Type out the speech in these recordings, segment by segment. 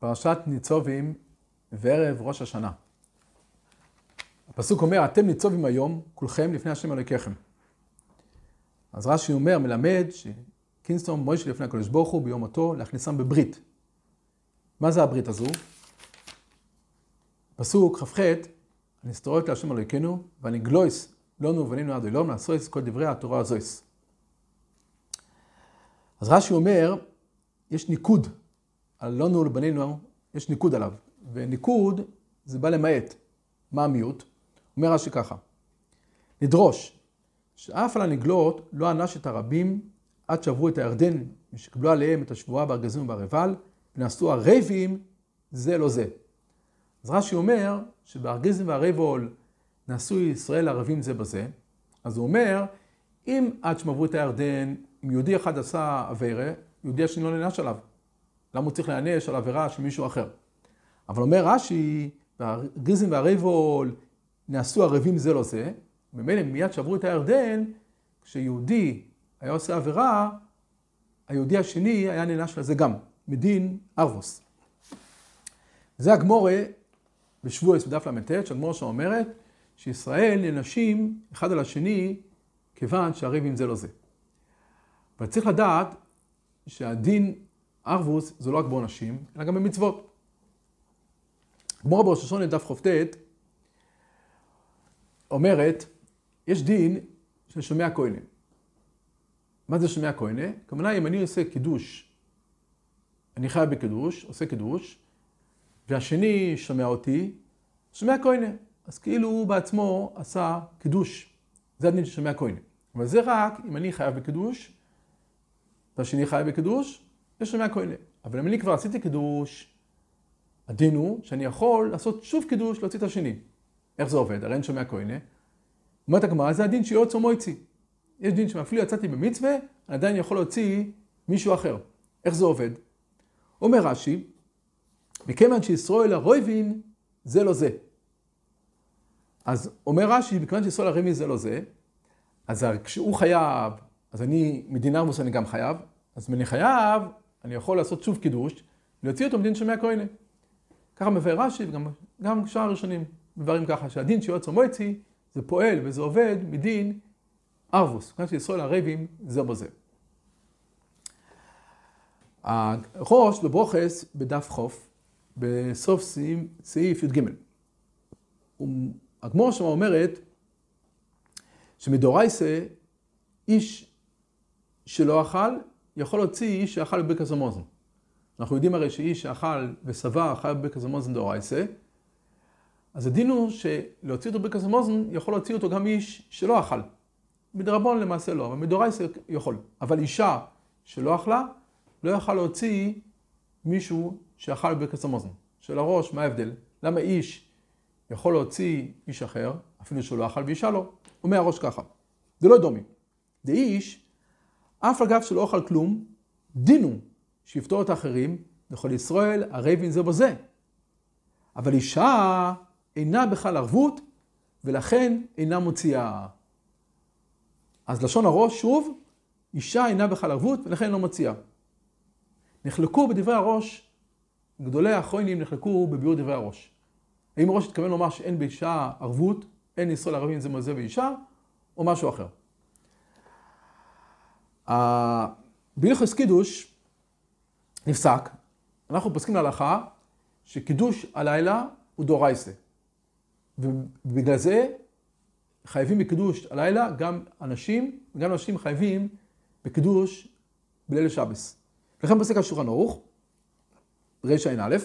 פרשת ניצובים וערב ראש השנה. הפסוק אומר, אתם ניצובים היום, כולכם לפני השם אלוהיכם. אז רש"י אומר, מלמד שקינסטון מוישה לפני הקדוש ברוך הוא ביום מותו להכניסם בברית. מה זה הברית הזו? פסוק כ"ח, הנסתרות להשם אלוהיכנו, ואני גלויס לנו ובנינו עד היום לעשות כל דברי התורה הזויס. אז רש"י אומר, יש ניקוד על לנו ולבנינו, יש ניקוד עליו, וניקוד זה בא למעט. מה המיעוט? אומר רש"י ככה, לדרוש שאף על הנגלות לא ענש את הרבים עד שעברו את הירדן, משקבלו עליהם את השבועה בארגזים ובערבל, ונעשו הרבים זה לא זה. אז רש"י אומר שבארגזים והרבול נעשו ישראל ערבים זה בזה, אז הוא אומר, אם עד שהם עברו את הירדן, אם יהודי אחד עשה אביירה, יהודי השני לא נענש עליו. למה הוא צריך להיענש על עבירה של מישהו אחר? אבל אומר רש"י, והגריזם והרבול נעשו ערבים זה לא זה, ממילא מיד שעברו את הירדן, כשיהודי היה עושה עבירה, היהודי השני היה נענש לזה גם, מדין ארבוס. זה הגמורה בשבועס בדף ל"ט, שהגמורה שאומרת שישראל נענשים אחד על השני כיוון שהריבים זה לא זה. אבל צריך לדעת שהדין ערבוס זה לא רק בעונשים, אלא גם במצוות. גמורה בראש השונה דף כ"ט אומרת, יש דין של שומע כהנה. מה זה שומע כהנה? כמובן אם אני עושה קידוש, אני חייב בקידוש, עושה קידוש, והשני שומע אותי, שומע כהנה. אז כאילו הוא בעצמו עשה קידוש. זה הדין של שומע כהנה. אבל זה רק אם אני חייב בקידוש, והשני חייב בקידוש, יש שומע כהנה. אבל אם אני כבר עשיתי קידוש, הדין הוא שאני יכול לעשות שוב קידוש, להוציא את השני. איך זה עובד? הרי אין שומע כהנה. אומרת הגמרא, זה הדין שיוצא מויצי. יש דין שאפילו יצאתי במצווה, אני עדיין יכול להוציא מישהו אחר. איך זה עובד? אומר רש"י, מכיוון שישראל הרויבין זה לא זה. אז אומר רש"י, מכיוון שישראל הרויבין זה לא זה, אז כשהוא חייב, אז אני, מדינה עמוס אני גם חייב, אז אם אני חייב, אני יכול לעשות שוב קידוש, להוציא אותו מדין שומע כהנה. ככה מבאר רש"י וגם שאר הראשונים מבארים ככה, שהדין שיועץ מועצי זה פועל וזה עובד מדין ערבוס, כאן שישראל הרבים זה בזה. הראש בברוכס בדף חוף, בסוף סעיף י"ג. הגמור שם אומרת שמדורייסה איש שלא אכל יכול להוציא איש שאכל בברכס המוזן. אנחנו יודעים הרי שאיש שאכל ושבע אכל בברכס המוזן דאורייסה, אז הדין הוא שלהוציא אותו בברכס המוזן יכול להוציא אותו גם איש שלא אכל. מדרבון למעשה לא, אבל מדאורייסה יכול. אבל אישה שלא אכלה, לא יכל להוציא מישהו שאכל בברכס המוזן. של הראש, מה ההבדל? למה איש יכול להוציא איש אחר, אפילו שהוא לא אכל ואישה לא? אומר הראש ככה, זה לא דומי. דאיש אף אגב שלא אוכל כלום, דינו שיפתור את האחרים, לכל ישראל הרי בין זה בזה. אבל אישה אינה בכלל ערבות, ולכן אינה מוציאה. אז לשון הראש, שוב, אישה אינה בכלל ערבות, ולכן לא מוציאה. נחלקו בדברי הראש, גדולי האחרונים נחלקו בביאור דברי הראש. האם הראש התכוון לומר שאין באישה ערבות, אין ישראל ערבים זה מזה ואישה, או משהו אחר. בהלכס קידוש נפסק, אנחנו פוסקים להלכה שקידוש הלילה הוא דורייסה. ובגלל זה חייבים בקידוש הלילה גם אנשים, וגם אנשים חייבים בקידוש בליל שבס. לכן פוסק על שולחן ערוך, רע"א,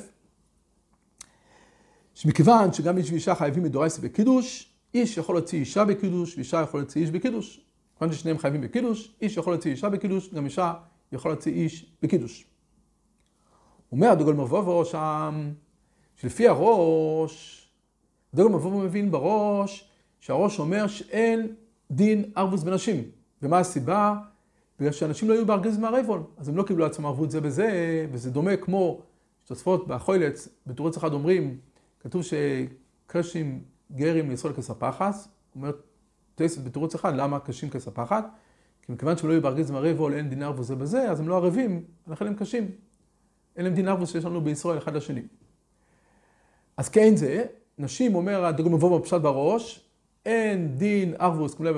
שמכיוון שגם איש ואישה חייבים מדורייסה בקידוש, איש יכול להוציא אישה בקידוש, ואישה יכול להוציא איש בקידוש. כיוון ששניהם חייבים בקידוש, איש יכול להוציא אישה בקידוש, גם אישה יכול להוציא איש בקידוש. אומר הדוגל מבובו שם, שלפי הראש, הדוגל מבובו מבין בראש, שהראש אומר שאין דין ערבוס בנשים. ומה הסיבה? בגלל שאנשים לא היו בארגז מהרבול, אז הם לא קיבלו לעצמם ערבות זה בזה, וזה דומה כמו שתוספות בחוילץ, בתורץ אחד אומרים, כתוב שקרשים גרים לישראל כספחס, אומרת טייסת בתירוץ אחד, למה קשים כספחת? כי מכיוון שהם לא היו בארגז מרבול, אין דינר וזה בזה, אז הם לא ערבים, לכן הם קשים. אין להם דין ארבוס שיש לנו בישראל אחד לשני. אז כן זה, נשים אומר הדגון מבוא בפשט בראש, אין דין ארבוס כמו לב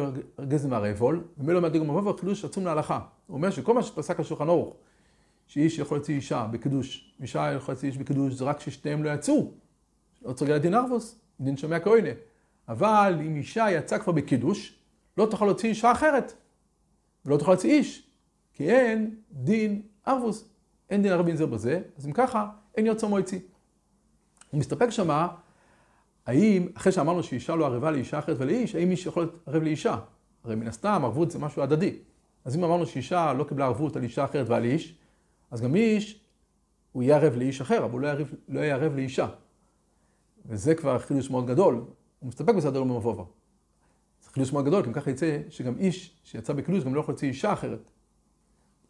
גזם והרבול, ומילא הדגון מבוא חידוש עצום להלכה. הוא אומר שכל מה שפסק השולחן אורך, שאיש יכול להוציא אישה בקידוש, ואישה יכול להוציא איש בקידוש, זה רק ששתיהם לא יצאו. לא צריך להגיד דין ארבוס, דין שומע כהנה. אבל אם אישה יצאה כבר בקידוש, לא תוכל להוציא אישה אחרת, ולא תוכל להוציא איש, כי אין דין ארבוס, אין דין הרבין זה בזה, אז אם ככה, אין יוצא מועצי. הוא מסתפק שמה, האם, אחרי שאמרנו שאישה לא ערבה לאישה אחרת ולאיש, האם איש יכול להיות ערב לאישה? הרי מן הסתם ערבות זה משהו הדדי. אז אם אמרנו שאישה לא קיבלה ערבות על אישה אחרת ועל איש, אז גם איש, הוא יהיה ערב לאיש אחר, אבל הוא לא, לא יהיה ערב לאישה. וזה כבר חידוש מאוד גדול. הוא מסתפק בסדר ומבובה. זה חידוש מאוד גדול, כי אם ככה יצא שגם איש שיצא בקידוש גם לא יכול להוציא אישה אחרת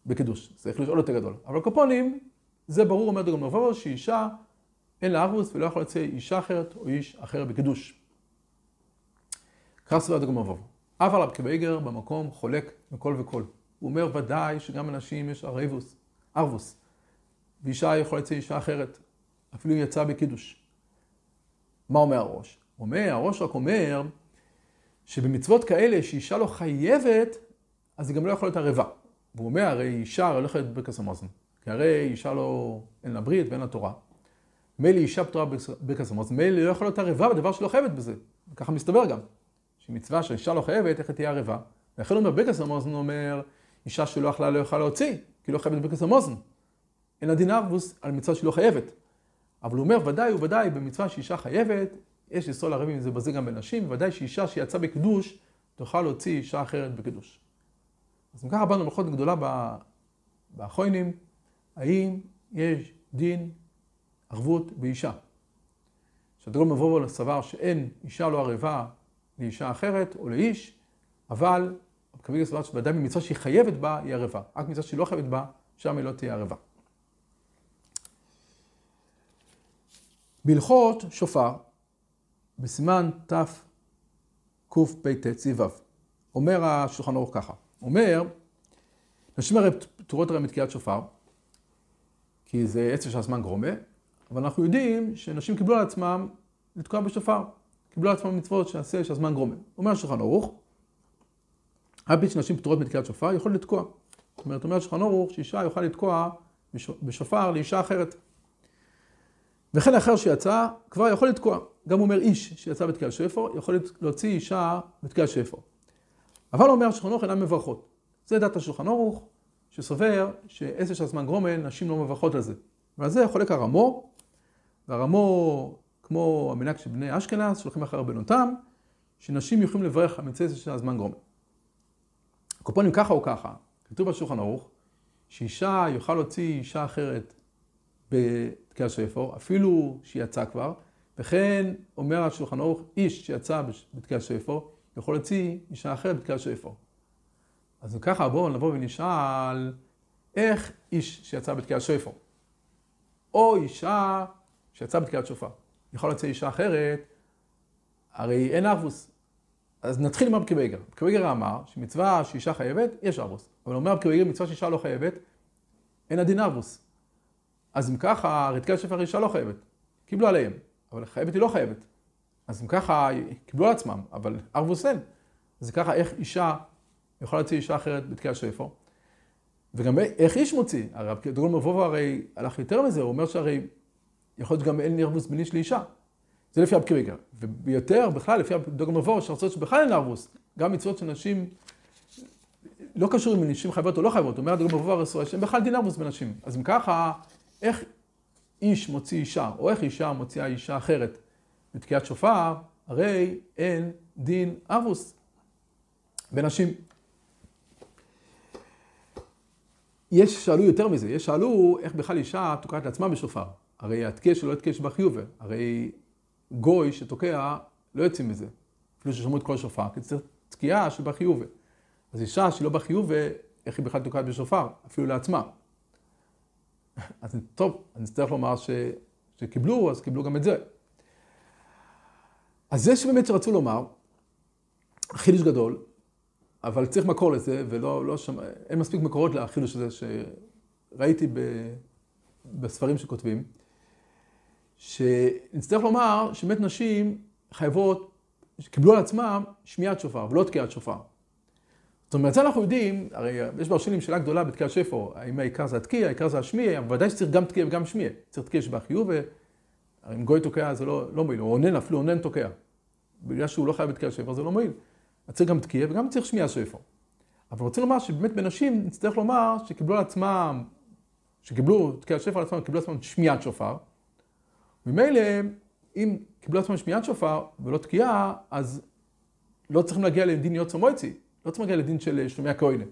בקידוש. זה חידוש עוד יותר גדול. אבל קופונים, זה ברור, אומר דגון מבובה, שאישה אין לה ארבוס ולא יכול להוציא אישה אחרת או איש אחר בקידוש. כך סבר דגון מבובה. אף על הבקבייגר במקום חולק מכל וכל. הוא אומר ודאי שגם אנשים יש ערבוס, ארבוס, ואישה יכולה להוציא אישה אחרת, אפילו אם יצאה בקידוש. מה אומר הראש? אומר, הראש רק אומר שבמצוות כאלה שאישה לא חייבת, אז היא גם לא יכולה להיות ערבה. והוא אומר, הרי אישה הרי לא להיות ברכס המוזן. כי הרי אישה לא, אין לה ברית ואין לה תורה. מילא אישה פתורה ברכס המוזן, מילא לא יכולה להיות ערבה בדבר שלא חייבת בזה. וככה מסתבר גם. שמצווה שאישה לא חייבת, איך היא תהיה ערבה? ולכן אומר, ברכס המוזן אומר, אישה שלא יכלה לא יכולה להוציא, כי לא חייבת ברכס המוזן. אין לה דין ארבוס על מצווה שהיא לא חייבת. אבל הוא אומר, ודאי וודאי, במצווה שאישה חייבת, יש לסול ערבים עם זה בזה גם בנשים, ודאי שאישה שיצאה בקידוש, תוכל להוציא אישה אחרת בקידוש. אז אם ככה באנו מלכות גדולה באחרונים, האם יש דין ערבות באישה? שהדגול מבוא סבר שאין אישה לא ערבה לאישה אחרת או לאיש, אבל קביל סבר שוודאי במצווה שהיא חייבת בה היא ערבה. רק מצווה שהיא לא חייבת בה, שם היא לא תהיה ערבה. בהלכות שופר, בסימן תקפ"ט ס"ו, אומר השולחן ערוך ככה, אומר, נשים הרי פטורות הרי מתקיעת שופר, כי זה עצם של הזמן גרומה, אבל אנחנו יודעים שנשים קיבלו על עצמם לתקוע בשופר, קיבלו על עצמם מצוות שעשה של הזמן גרומה. אומר השולחן ערוך, אף פי שנשים פטורות מתקיעת שופר יכול לתקוע. זאת אומרת, אומר השולחן ערוך שאישה יוכל לתקוע בשופר לאישה אחרת. וכן אחר שיצא, כבר יכול לתקוע. גם אומר איש שיצא בתקיע שפר, יכול להוציא אישה בתקיע שפר. אבל אומר שולחן ערוך אינן מברכות. זה דת השולחן ערוך, שסובר שעשר של הזמן גרומן, נשים לא מברכות על זה. ועל זה חולק הרמו, והרמו, כמו המנהג של בני אשכנז, שולחים אחר רבנותם, שנשים יכולים לברך על מצווה של הזמן גרומן. קופונים ככה או ככה, כתוב בשולחן ערוך, שאישה יוכל להוציא אישה אחרת בתקיע שפר, אפילו שיצא כבר, וכן אומר השולחן ערוך, איש שיצא בתקיעת שופר, יכול להוציא אישה אחרת בתקיעת שופר. אז ככה בואו נבוא ונשאל, איך איש שיצא בתקיעת שופר, או אישה שיצאה בתקיעת שופר, יכול להוציא אישה אחרת, הרי אין ערבות. אז נתחיל עם רב עקיבא איגר. רב עקיבא איגר אמר שמצווה שאישה חייבת, יש ערבות. אבל אומר רב עקיבא איגר, מצווה שאישה לא חייבת, אין הדין ערבות. אז אם ככה, תקיעת שופר אישה לא חייבת. קיבלו עליהם, אבל חייבת היא לא חייבת. אז אם ככה, קיבלו על עצמם, אבל ארבוס אין. אז ככה, איך אישה יכולה להוציא אישה אחרת בתקיעת שפר? וגם איך איש מוציא? הרב דגול מבובו הרי הלך יותר מזה, הוא אומר שהרי יכול להיות שגם אין נרבוס בין איש לאישה. זה לפי אבקריגר. וביותר, בכלל, לפי דגול מבובו, שרצות שבכלל אין נרבוס. גם מצוות של נשים, לא קשור אם נשים חייבות או לא חייבות. אומר דגול מבובו הרי שהם בכלל דין נרבוס בנשים. אז אם ככה, איך איש מוציא אישה, או איך אישה מוציאה אישה אחרת בתקיעת שופר, הרי אין דין אבוס בנשים. יש שאלו יותר מזה, יש שאלו איך בכלל אישה תוקעת לעצמה בשופר. הרי התקיע שלא יתקיע שבחיובה. הרי גוי שתוקע לא יוצא מזה. אפילו ששמעו את כל השופר, כי צריך תקיעה שבחיובה. אז אישה שהיא לא בחיובה, איך היא בכלל תוקעת בשופר? אפילו לעצמה. אז טוב, אני אצטרך לומר ש... שקיבלו, אז קיבלו גם את זה. אז זה שבאמת שרצו לומר, חידוש גדול, אבל צריך מקור לזה, ולא, לא שם, אין מספיק מקורות לחידוש הזה שראיתי בספרים שכותבים, שנצטרך לומר שבאמת נשים חייבות, קיבלו על עצמם שמיעת שופר ולא תקיעת שופר. זאת אומרת, זה אנחנו יודעים, הרי יש ברשלים שאלה גדולה בתקיעת שפר, האם העיקר זה התקיע, העיקר זה השמיע, ודאי שצריך גם תקיע וגם שמיע. צריך תקיע שבה חיוב, אם גוי תוקע זה לא, לא מועיל, או אונן, אפילו אונן תוקע. בגלל שהוא לא חייב בתקיעת שפר זה לא מועיל. אז צריך גם תקיע וגם צריך שמיע שפר. אבל רוצים לומר שבאמת בנשים נצטרך לומר שקיבלו על עצמם, שקיבלו תקיעת שפר על עצמם, קיבלו על עצמם שמיעת שופר. ממילא, אם קיבלו על עצמם שמיעת שופר ולא תקיעה, אז לא צריכים להגיע לדין יוצא לא צריכים להגיע לדין של שומע כהנה.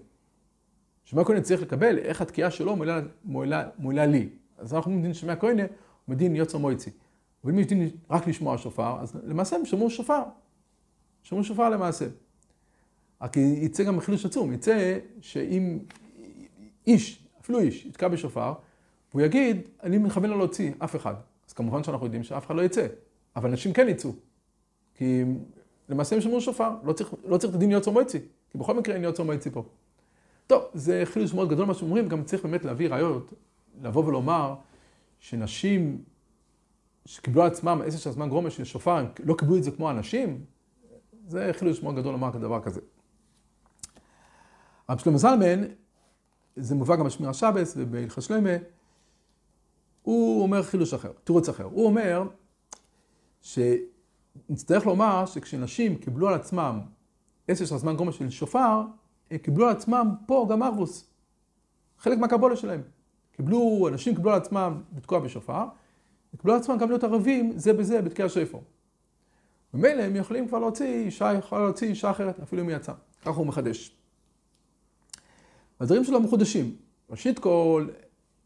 שומע כהנה צריך לקבל איך התקיעה שלו מועילה, מועילה, מועילה לי. אז אנחנו אומרים דין שומע כהנה, הוא מדין יוצא מויצי. ואם יש דין רק לשמוע שופר, אז למעשה הם שמעו שופר. שמעו שופר למעשה. רק יצא גם חידוש עצום, יצא שאם איש, אפילו איש, יתקע בשופר, והוא יגיד, אני מכוון לו להוציא אף אחד. אז כמובן שאנחנו יודעים שאף אחד לא יצא, אבל אנשים כן יצאו. כי למעשה הם שמעו שופר, לא צריך, לא צריך את הדין יוצא מועצי, כי בכל מקרה אין יוצא מועצי פה. טוב, זה חידוש מאוד גדול מה שאומרים, גם צריך באמת להביא ראיות, לבוא ולומר שנשים שקיבלו על עצמם עשר של זמן גרומה של שופר, לא קיבלו את זה כמו אנשים, זה חידוש מאוד גדול לומר כדבר כזה. רב שלמה זלמן, זה מובא גם בשמירה שבס ובהלכת שלמה, הוא אומר חילוש אחר, תירוץ אחר. הוא אומר שנצטרך לומר שכשנשים קיבלו על עצמם עשר של הזמן גומה של שופר, הם קיבלו על עצמם פה גם ארבוס. חלק מהקבולה שלהם. קיבלו, אנשים קיבלו על עצמם לתקוע בשופר, וקיבלו על עצמם גם להיות ערבים זה בזה בתקיע שפר. ממילא הם יכולים כבר להוציא אישה, יכולה להוציא אישה אחרת, אפילו אם היא יצאה. ככה הוא מחדש. והדברים שלו מחודשים. ראשית כל,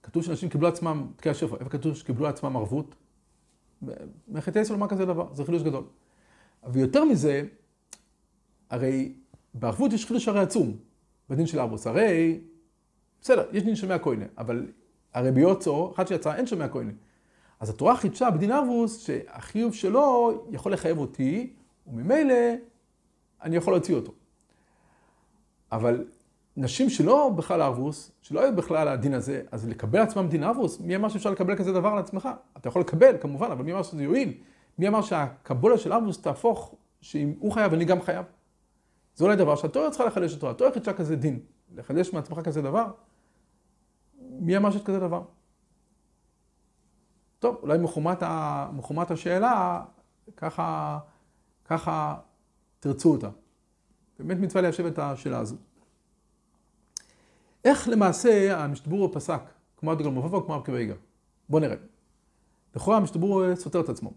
כתוב שאנשים קיבלו עצמם תקיע שפר, איפה כתוב שקיבלו עצמם ערבות? מחטא ישראל לומר כזה דבר, זה חידוש גדול. ויותר מזה, הרי בערבות יש חידוש הרי עצום, בדין של ארבוס. הרי, בסדר, יש דין של מאה כהנה, אבל הרי ביוצו, אחד שיצא, אין של מאה כהנה. אז התורה חידשה בדין ארבוס, שהחיוב שלו יכול לחייב אותי, וממילא אני יכול להוציא אותו. אבל נשים שלא בכלל ארבוס, שלא היו בכלל הדין הזה, אז לקבל עצמם דין ארבוס, מי אמר שאפשר לקבל כזה דבר על עצמך? אתה יכול לקבל, כמובן, אבל מי אמר שזה יועיל? מי אמר שהקבולה של ארבוס תהפוך, שאם הוא חייב, אני גם חייב? זה אולי דבר שהתורה צריכה לחדש אותו, התורה חידשה כזה דין, לחדש מעצמך כזה דבר? מי אמר שיש כזה דבר? טוב, אולי מחומת, ה... מחומת השאלה, ככה, ככה תרצו אותה. באמת מצווה ליישב את השאלה הזו. איך למעשה המשתבור פסק, כמו הדגל מובבו, כמו אבקי ויגר? בואו נראה. לכאורה המשתבור סותר את עצמו.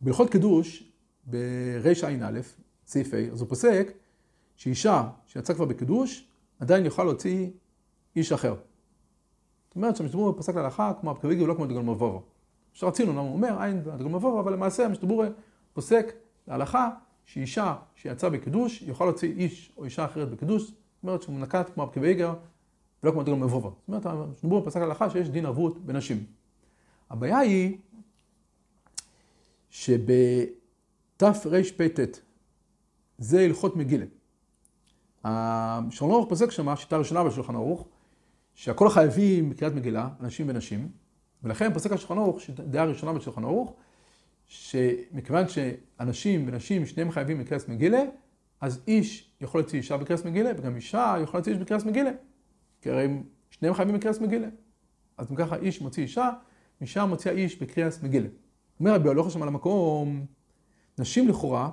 בהלכות קידוש, ברע"א, סעיף ה', אז הוא פוסק שאישה שיצאה כבר בקידוש, עדיין יוכל להוציא איש אחר. זאת אומרת שהמשתבור פסק להלכה כמו אבקי ויגר, לא כמו דגל מובבו. שרצינו, למה הוא אומר, אין דגל מובבו, אבל למעשה המשתבור פוסק להלכה שאישה שיצאה בקידוש, יוכל להוציא איש או אישה אחרת בקידוש, זאת אומרת שהוא נקט כמו אבקי ויגר, ולא כמו דגל מבובה. זאת אומרת, המשתמבור פסק הלכה שיש דין ערבות בנשים. הבעיה היא שבתרפ"ט, זה הלכות מגילה. שולחן ערוך פוסק שם, השיטה הראשונה בשולחן ערוך, שהכל חייבים בקריאת מגילה, אנשים ונשים, ולכן פוסק השולחן ערוך, דעה ראשונה בשולחן ערוך, שמכיוון שאנשים ונשים שניהם חייבים בקריאת מגילה, אז איש יכול להוציא אישה בקריאת מגילה, וגם אישה יכולה להוציא איש בקריאת מגילה. כי הרי שניהם חייבים בקריאס מגילה. אז אם ככה איש מוציא אישה, אישה מוציאה איש בקריאס מגילה. אומר רבי הלוך שם על המקום, נשים לכאורה,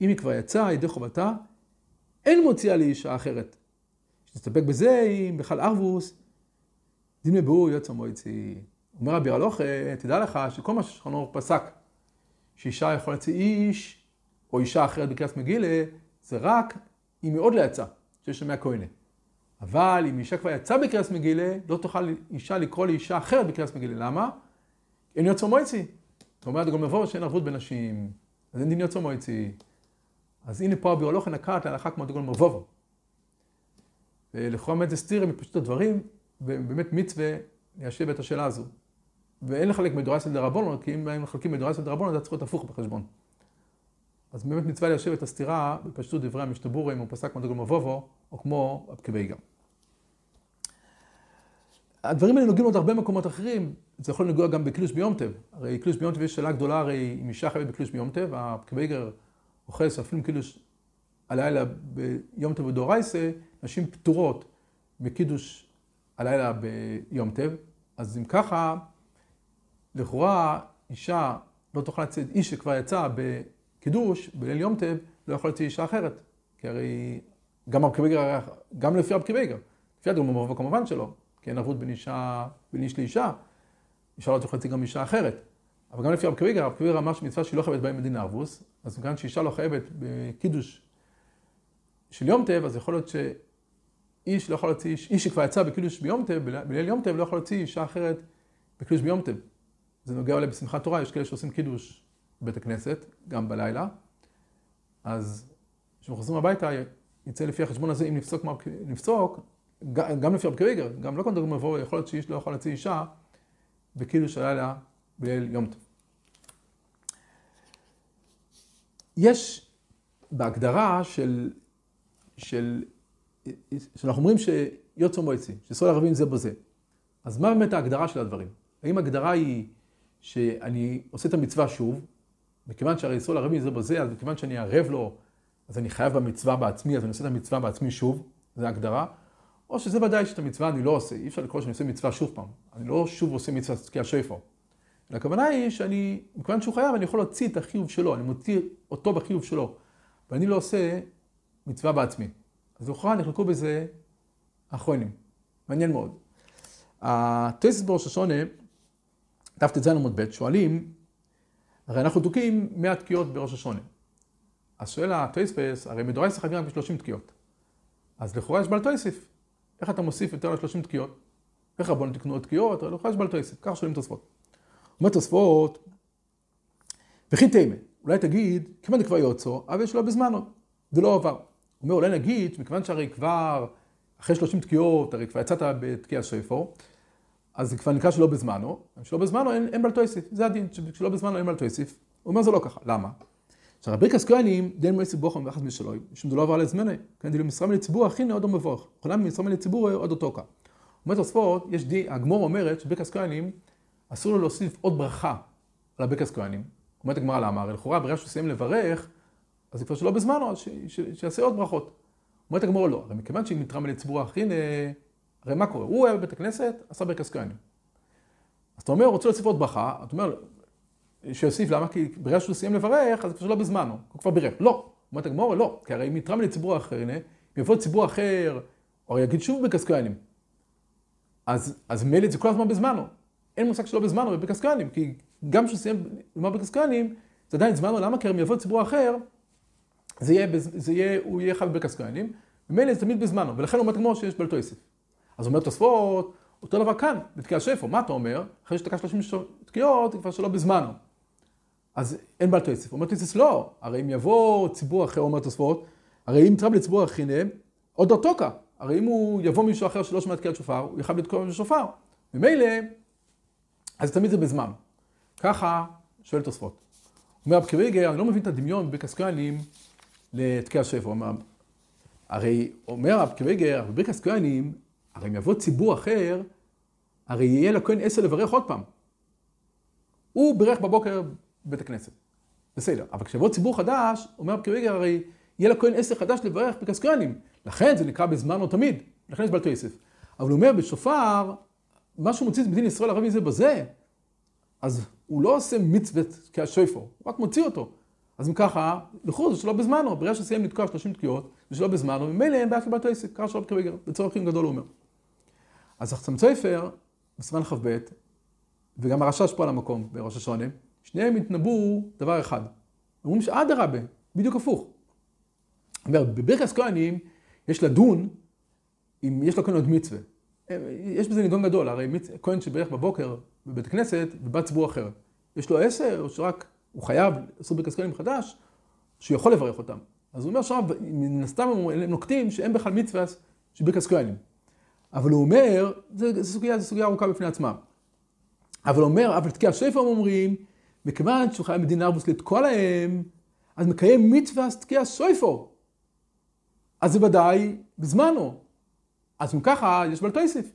אם היא כבר יצאה ידי חובתה, אין מוציאה לאישה אחרת. שתסתפק בזה, אם בכלל ארבוס, דין מבואו יוצא מויצי. אומר רבי הלוך, תדע לך שכל מה ששכנור פסק, שאישה יכולה להוציא איש, או אישה אחרת בקריאס מגילה, זה רק אם היא עוד לא יצאה, שיש שם מהכהנת. אבל אם אישה כבר יצאה בקריאס מגילה, לא תוכל אישה לקרוא לאישה אחרת בקריאס מגילה. למה? אין יוצא מויצי. זאת אומרת, גם מבוא שאין ערבות בנשים, אז אין דין יוצא מויצי. אז הנה פה הביולוכיה נקט להלכה כמו דגול מבובו. ולכאורה באמת זה סתירה מפשוט הדברים, ובאמת מצווה ליישב את השאלה הזו. ואין לחלק מדורייסא דרבנון, כי אם הם מחלקים מדורייסא דרבנון, זה צריך להיות הפוך בחשבון. אז באמת מצווה ליישב את הסתירה בפשטות דברי המשתבורים, הוא פסק כמו דגול מבובו, או כמו הפקבי גם. הדברים האלה נוגעים עוד הרבה מקומות אחרים, זה יכול לנגוע גם בקילוש ביום טב. הרי קילוש ביום טב יש שאלה גדולה, הרי אם אישה חייבת בקילוש ביום טב, הקוויגר אוכל שאפילו קילוש הלילה ביום טב ודאורייסה, נשים פטורות מקידוש הלילה ביום טב. אז אם ככה, לכאורה אישה לא תוכל לצאת, איש שכבר יצא בקידוש, בליל יום טב, לא יכול לצאת אישה אחרת. כי הרי גם ארקוויגר, גם לפי ארקוויגר, לפי הדוגמא כמובן שלא, כי אין ערבות בין אישה, בין איש לאישה, אישה לא תוכל גם אישה אחרת. אבל גם לפי ארקוויגר, ארקוויגר אמר שמצווה שהיא לא חייבת בהם מדין ערבוס, אז מכאן שאישה לא חייבת בקידוש של יום טב, אז יכול להיות שאיש לא יכול להוציא, איש שכבר יצא בקידוש ביום טב, בליל יום טב, לא יכול להוציא אישה אחרת בקידוש ביום טב. זה נוגע אולי בשמחת תורה, יש כאלה שעושים קידוש בבית הכנסת, גם בלילה. אז כשהם חוזרים הביתה, יצא לפי החשבון הזה, אם נפסוק, נפסוק גם לפי רבי קריגר, גם לא דבר מבוא, יכול להיות שאיש לא יכול להוציא אישה בקידוש הלילה בליל יום טוב. יש בהגדרה של, של, שאנחנו אומרים שיוצר מועצי, שסול ערבים זה בזה. אז מה באמת ההגדרה של הדברים? האם ההגדרה היא שאני עושה את המצווה שוב, מכיוון שהרי סול ערבים זה בזה, אז מכיוון שאני ערב לו, אז אני חייב במצווה בעצמי, אז אני עושה את המצווה בעצמי שוב, זו ההגדרה. או שזה ודאי שאת המצווה אני לא עושה, אי אפשר לקרוא שאני עושה מצווה שוב פעם. אני לא שוב עושה מצווה תקיע שפר. הכוונה היא שאני, מכיוון שהוא חייב, אני יכול להוציא את החיוב שלו, אני מוציא אותו בחיוב שלו, ואני לא עושה מצווה בעצמי. אז לכאורה נחלקו בזה האחרונים. מעניין מאוד. הטייסס בראש השונה, דף ט"ז עמוד ב', שואלים, הרי אנחנו דוקים 100 תקיעות בראש השונה. אז שואל הטייספס, הרי מדורייס חייבים רק ב-30 תקיעות. אז לכאורה יש בעל טייסף. איך אתה מוסיף יותר ל-30 תקיעות? איך רבנו תקנו עוד תקיעות? הרי לכאורה יש בעל טייסף. ככה שואלים תוספות. אומר תוספות, וכי תימה, אולי תגיד, כמעט כבר יוצא, אבל יש לו בזמנו, זה לא עבר. הוא אומר, אולי נגיד, מכיוון שהרי כבר, אחרי 30 תקיעות, הרי כבר יצאת בתקיע ספר, אז זה כבר נקרא שלא בזמנו, שלא בזמנו אין, אין בלטויסיף, זה הדין, שלא בזמנו אין בלטויסיף. הוא אומר זה לא ככה, למה? עכשיו רבריקס כהנים, דין מועצת בוכם ואחד משלוי, משום דלא עבר לזמני, כן, דילו משרה מלציבור הכי נעוד ומבורך, יכולה משרה מלציבור עוד אותו ככה. אומר תוספות, יש די, הגמור אומרת שבריקס כהנים, אסור לו להוסיף עוד ברכה על הבריקס כהנים. אומרת הגמרא למה? הרי לכאורה ברגע שהוא סיים לברך, אז כבר שלא בזמנו, שיעשה עוד ברכות. אומרת הגמור לא, הרי מכיוון שהיא מתרמה לציבור הכי הרי מה קורה? הוא היה בבית הכנסת, עשה ברכס כהנים. אז אתה אומר, רוצה להוסיף עוד ברכה, אתה אומר, שיוסיף, למה? כי ברגע שהוא סיים לברך, אז זה לא בזמנו, הוא כבר בירך. לא. אומרת הגמור, לא, כי הרי אם יתרם לציבור אחר, הנה, אם יבוא ציבור אחר, או יגיד שוב ברכס אז, אז מילא זה כל הזמן בזמנו. אין מושג שלא בזמנו בברכס כהנים, כי גם כשהוא סיים לומר ברכס זה עדיין זמנו, למה? כי אם יבוא ציבור אחר, זה יהיה, זה יהיה, הוא יהיה חייב כהנים, ומילא זה תמיד בזמנו, ולכן אומרת הגמור שיש בלתו יוסף. אז אומר תוספות, אותו דבר כאן, בתקיע שפר, מה אתה אומר? אחרי שתקע 30 תקיעות, זה כבר שלא בזמנו. אז אין בעל תוסף. אומר תוסף, לא, הרי אם יבוא ציבור אחר, אומר תוספות, הרי אם תרם לציבור אחרינה, עוד ארתוקה. הרי אם הוא יבוא מישהו אחר שלא שומע תקיעת שופר, הוא יחייב לתקוע בשופר. ממילא, אז תמיד זה בזמן. ככה שואל תוספות. אומר אבקריגר, אני לא מבין את הדמיון בקסקנים לתקיע שפר. הרי אומר אבקריגר, בברכס כהנים, הרי אם יבוא ציבור אחר, הרי יהיה לכהן עשר לברך עוד פעם. הוא בירך בבוקר בבית הכנסת. בסדר, אבל כשיבוא ציבור חדש, אומר רב קריגר, הרי יהיה לכהן עשר חדש לברך בקסקרנים. לכן זה נקרא בזמן או תמיד, לכן יש בעל יוסף. אבל הוא אומר, בשופר, מה שהוא מוציא את מדין ישראל ערבי זה בזה, אז הוא לא עושה מצוות כהשויפו, הוא רק מוציא אותו. אז אם ככה, לכו זה שלא בזמנו, ברגע שסיים לתקוע 30 תקיעות, זה שלא בזמנו, וממילא אין בעיה של בעל יוסף, קרא שלום קריגר, בצורך גדול הוא אומר. אז החצם צויפר, בסימן כ"ב, וגם הרשש פה על המקום בראש השונה, שניהם התנבאו דבר אחד. אומרים שאדרבה, בדיוק הפוך. בברכס כהנים יש לדון אם יש לו כהן עוד מצווה. יש בזה נידון גדול, הרי מצ... כהן שברך בבוקר בבית כנסת ובת ציבור אחרת. יש לו עשר, או שרק הוא חייב לעשות ברכס כהנים חדש, שהוא יכול לברך אותם. אז הוא אומר עכשיו, מן הסתם הם נוקטים שאין בכלל מצווה של ברכס כהנים. אבל הוא אומר, זו סוגיה, סוגיה ארוכה בפני עצמה. אבל אומר, אבל תקיע שפר אומרים, מכיוון שהוא חייב מדינה ארבוס לתקוע להם, אז מקיים מצווה תקיע סופר. אז זה ודאי בזמנו. אז אם ככה, יש בעל תויסף.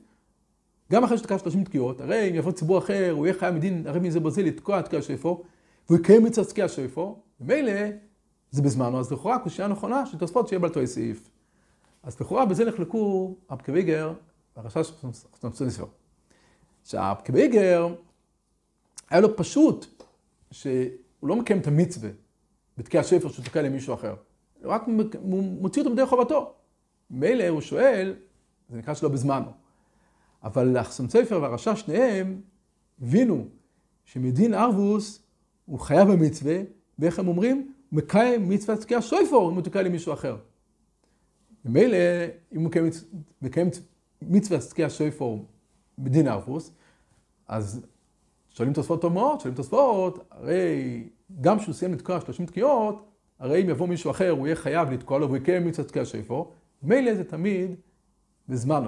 גם אחרי שתקע 30 תקיעות, הרי אם יבוא ציבור אחר, הוא יהיה חייב מדין הרי מזה ברזיל לתקוע תקיע שופר, והוא יקיים מצוות תקיע שופר, ומילא זה בזמנו, אז לכאורה קושייה נכונה של תוספות שיהיה בעל סעיף. אז לכאורה בזה נחלקו הפקוויגר והרשש סנספר. שהפקוויגר, היה לו פשוט שהוא לא מקיים את המצווה בתקיע שפר שהוא תוקע למישהו אחר. הוא רק מוציא אותו מדי חובתו. מילא הוא שואל, זה נקרא שלא בזמנו. אבל החסם ספר והרשע שניהם הבינו שמדין ארבוס הוא חייב במצווה, ואיך הם אומרים? הוא מקיים מצוות תקיע שויפור אם הוא תוקע למישהו אחר. ומילא, אם הוא מקיים מצוות תקיע שויפור בדין ארבוס, אז שואלים תוספות טוב שואלים תוספות, הרי גם כשהוא סיים לתקוע 30 תקיעות, הרי אם יבוא מישהו אחר, הוא יהיה חייב לתקוע לו והוא יקיים מצוות תקיע שויפור, מילא זה תמיד בזמן.